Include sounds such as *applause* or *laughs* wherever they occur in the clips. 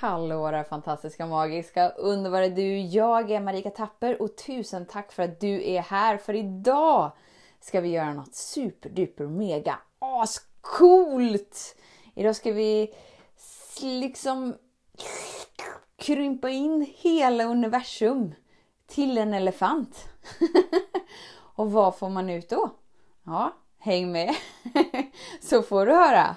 Hallå där fantastiska, magiska, underbara du. Jag är Marika Tapper och tusen tack för att du är här. För idag ska vi göra något superduper mega ascoolt. Idag ska vi liksom krympa in hela universum till en elefant. *laughs* och vad får man ut då? Ja, häng med *laughs* så får du höra.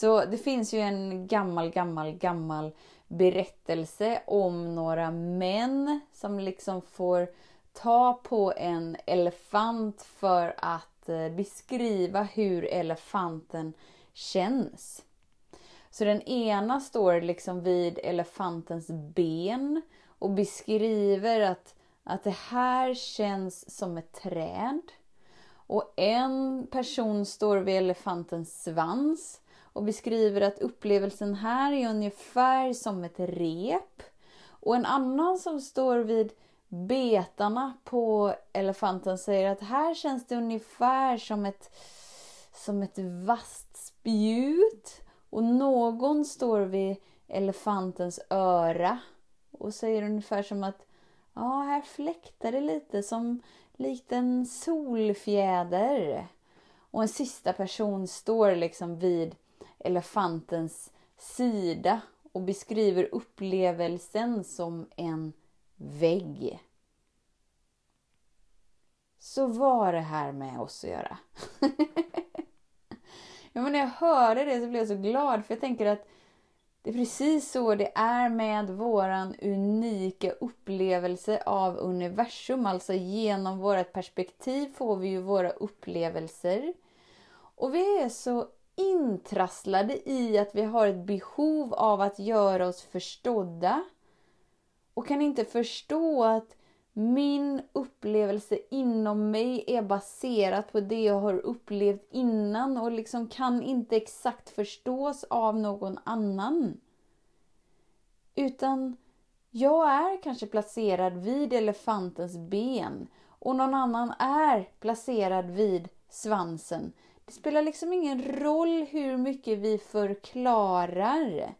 Så det finns ju en gammal, gammal, gammal berättelse om några män som liksom får ta på en elefant för att eh, beskriva hur elefanten känns. Så den ena står liksom vid elefantens ben och beskriver att, att det här känns som ett träd. Och en person står vid elefantens svans och beskriver att upplevelsen här är ungefär som ett rep. Och en annan som står vid betarna på elefanten säger att här känns det ungefär som ett, som ett vasst spjut. Och någon står vid elefantens öra och säger ungefär som att ja, här fläktar det lite som likt en solfjäder. Och en sista person står liksom vid elefantens sida och beskriver upplevelsen som en vägg. Så vad det här med oss att göra? *laughs* ja, men när jag hörde det så blev jag så glad för jag tänker att det är precis så det är med våran unika upplevelse av universum. Alltså genom vårt perspektiv får vi ju våra upplevelser. Och vi är så intrasslade i att vi har ett behov av att göra oss förstådda och kan inte förstå att min upplevelse inom mig är baserat på det jag har upplevt innan och liksom kan inte exakt förstås av någon annan. Utan jag är kanske placerad vid elefantens ben och någon annan är placerad vid svansen. Det spelar liksom ingen roll hur mycket vi förklarar.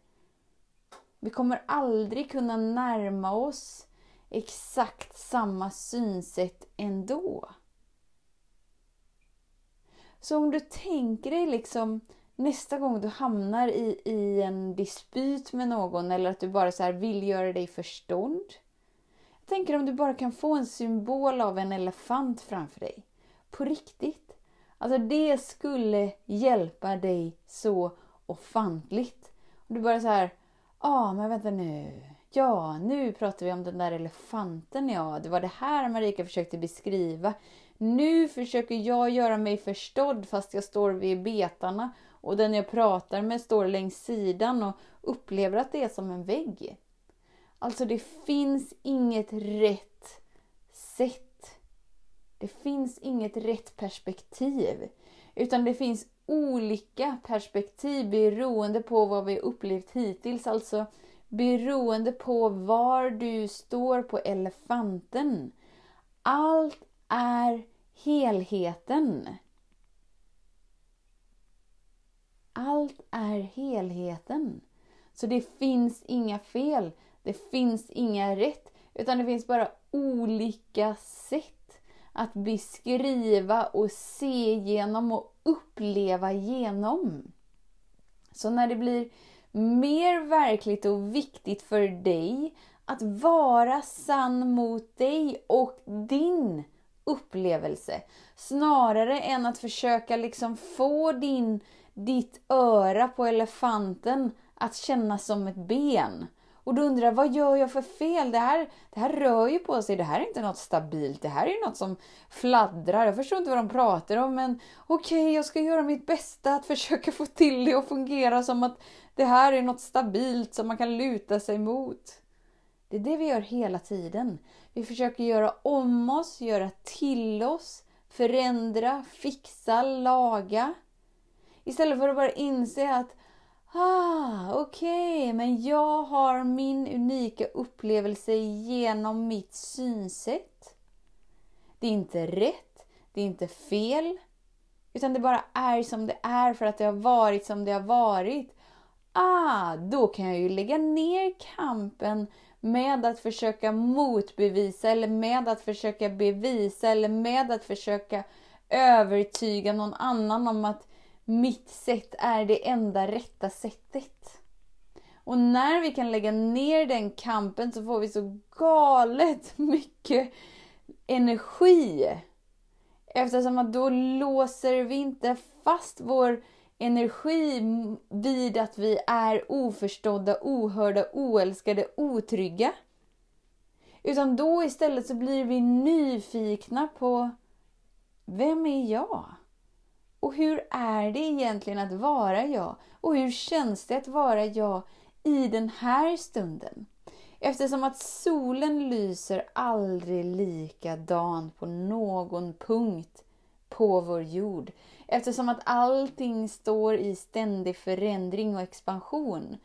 Vi kommer aldrig kunna närma oss exakt samma synsätt ändå. Så om du tänker dig liksom nästa gång du hamnar i, i en dispyt med någon eller att du bara så vill göra dig förstådd. Jag tänker om du bara kan få en symbol av en elefant framför dig. På riktigt. Alltså det skulle hjälpa dig så ofantligt. Och du bara så här, ja ah, men vänta nu. Ja, nu pratar vi om den där elefanten ja. Det var det här Marika försökte beskriva. Nu försöker jag göra mig förstådd fast jag står vid betarna och den jag pratar med står längs sidan och upplever att det är som en vägg. Alltså det finns inget rätt sätt det finns inget rätt perspektiv. Utan det finns olika perspektiv beroende på vad vi upplevt hittills. Alltså beroende på var du står på elefanten. Allt är helheten. Allt är helheten. Så det finns inga fel, det finns inga rätt, utan det finns bara olika sätt att beskriva och se genom och uppleva genom. Så när det blir mer verkligt och viktigt för dig att vara sann mot dig och din upplevelse. Snarare än att försöka liksom få din, ditt öra på elefanten att kännas som ett ben. Och då undrar jag, vad gör jag för fel? Det här, det här rör ju på sig, det här är inte något stabilt, det här är något som fladdrar. Jag förstår inte vad de pratar om men okej, okay, jag ska göra mitt bästa att försöka få till det att fungera som att Det här är något stabilt som man kan luta sig mot. Det är det vi gör hela tiden. Vi försöker göra om oss, göra till oss, förändra, fixa, laga. Istället för att bara inse att Ah, okej, okay, men jag har min unika upplevelse genom mitt synsätt. Det är inte rätt, det är inte fel, utan det bara är som det är för att det har varit som det har varit. Ah, då kan jag ju lägga ner kampen med att försöka motbevisa eller med att försöka bevisa eller med att försöka övertyga någon annan om att mitt sätt är det enda rätta sättet. Och när vi kan lägga ner den kampen så får vi så galet mycket energi. Eftersom att då låser vi inte fast vår energi vid att vi är oförstådda, ohörda, oälskade, otrygga. Utan då istället så blir vi nyfikna på Vem är jag? Och hur är det egentligen att vara jag? Och hur känns det att vara jag i den här stunden? Eftersom att solen lyser aldrig likadan på någon punkt på vår jord. Eftersom att allting står i ständig förändring och expansion.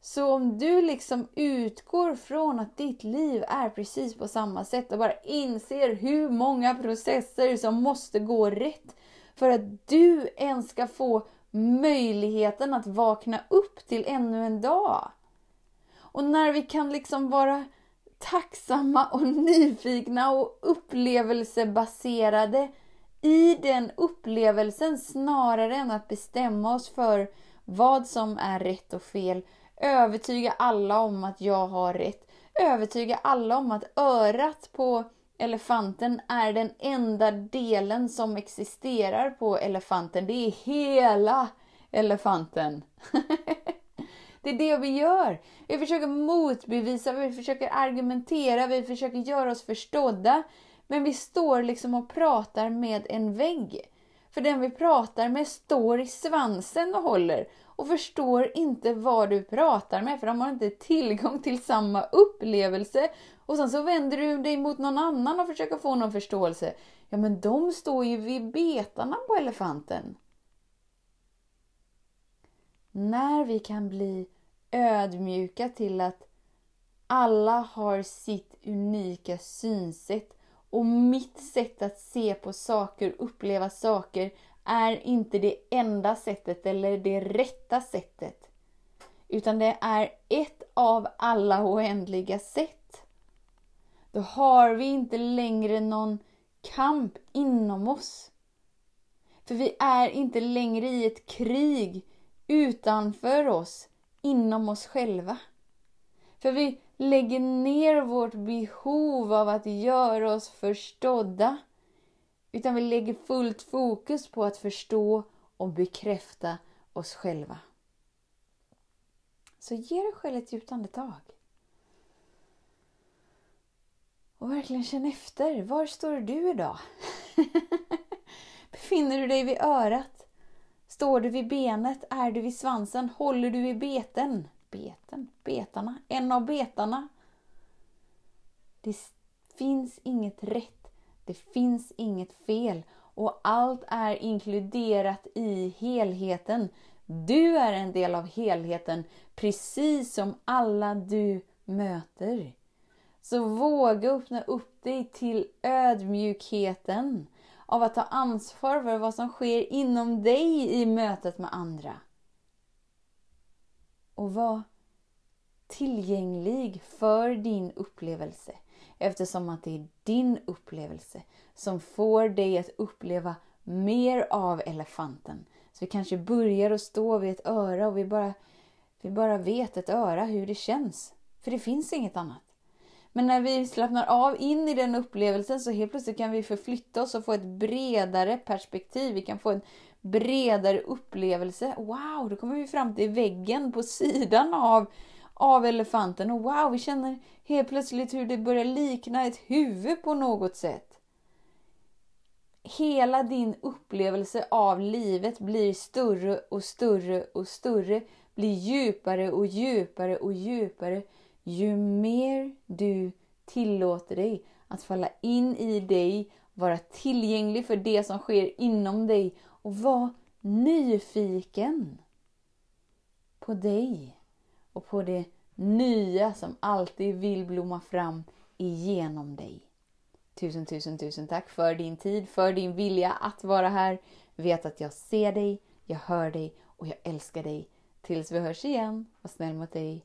Så om du liksom utgår från att ditt liv är precis på samma sätt och bara inser hur många processer som måste gå rätt för att du ens ska få möjligheten att vakna upp till ännu en dag. Och när vi kan liksom vara tacksamma och nyfikna och upplevelsebaserade i den upplevelsen snarare än att bestämma oss för vad som är rätt och fel. Övertyga alla om att jag har rätt. Övertyga alla om att örat på elefanten är den enda delen som existerar på elefanten. Det är hela elefanten. *laughs* det är det vi gör. Vi försöker motbevisa, vi försöker argumentera, vi försöker göra oss förstådda. Men vi står liksom och pratar med en vägg. För den vi pratar med står i svansen och håller och förstår inte vad du pratar med för de har inte tillgång till samma upplevelse. Och sen så vänder du dig mot någon annan och försöker få någon förståelse. Ja men de står ju vid betarna på elefanten. När vi kan bli ödmjuka till att alla har sitt unika synsätt och mitt sätt att se på saker, uppleva saker är inte det enda sättet eller det rätta sättet. Utan det är ett av alla oändliga sätt. Då har vi inte längre någon kamp inom oss. För vi är inte längre i ett krig utanför oss, inom oss själva. För vi lägger ner vårt behov av att göra oss förstådda utan vi lägger fullt fokus på att förstå och bekräfta oss själva. Så ge dig själv ett djupt andetag. Och verkligen känn efter. Var står du idag? *laughs* Befinner du dig vid örat? Står du vid benet? Är du vid svansen? Håller du i beten? Beten? Betarna? En av betarna? Det finns inget rätt det finns inget fel och allt är inkluderat i helheten. Du är en del av helheten, precis som alla du möter. Så våga öppna upp dig till ödmjukheten av att ta ansvar för vad som sker inom dig i mötet med andra. Och var tillgänglig för din upplevelse. Eftersom att det är din upplevelse som får dig att uppleva mer av elefanten. Så vi kanske börjar att stå vid ett öra och vi bara, vi bara vet ett öra hur det känns. För det finns inget annat. Men när vi slappnar av in i den upplevelsen så helt plötsligt kan vi förflytta oss och få ett bredare perspektiv. Vi kan få en bredare upplevelse. Wow, då kommer vi fram till väggen på sidan av av elefanten och wow, vi känner helt plötsligt hur det börjar likna ett huvud på något sätt. Hela din upplevelse av livet blir större och större och större blir djupare och djupare och djupare ju mer du tillåter dig att falla in i dig, vara tillgänglig för det som sker inom dig och vara nyfiken på dig och på det nya som alltid vill blomma fram igenom dig. Tusen, tusen, tusen tack för din tid, för din vilja att vara här. Vet att jag ser dig, jag hör dig och jag älskar dig. Tills vi hörs igen, var snäll mot dig.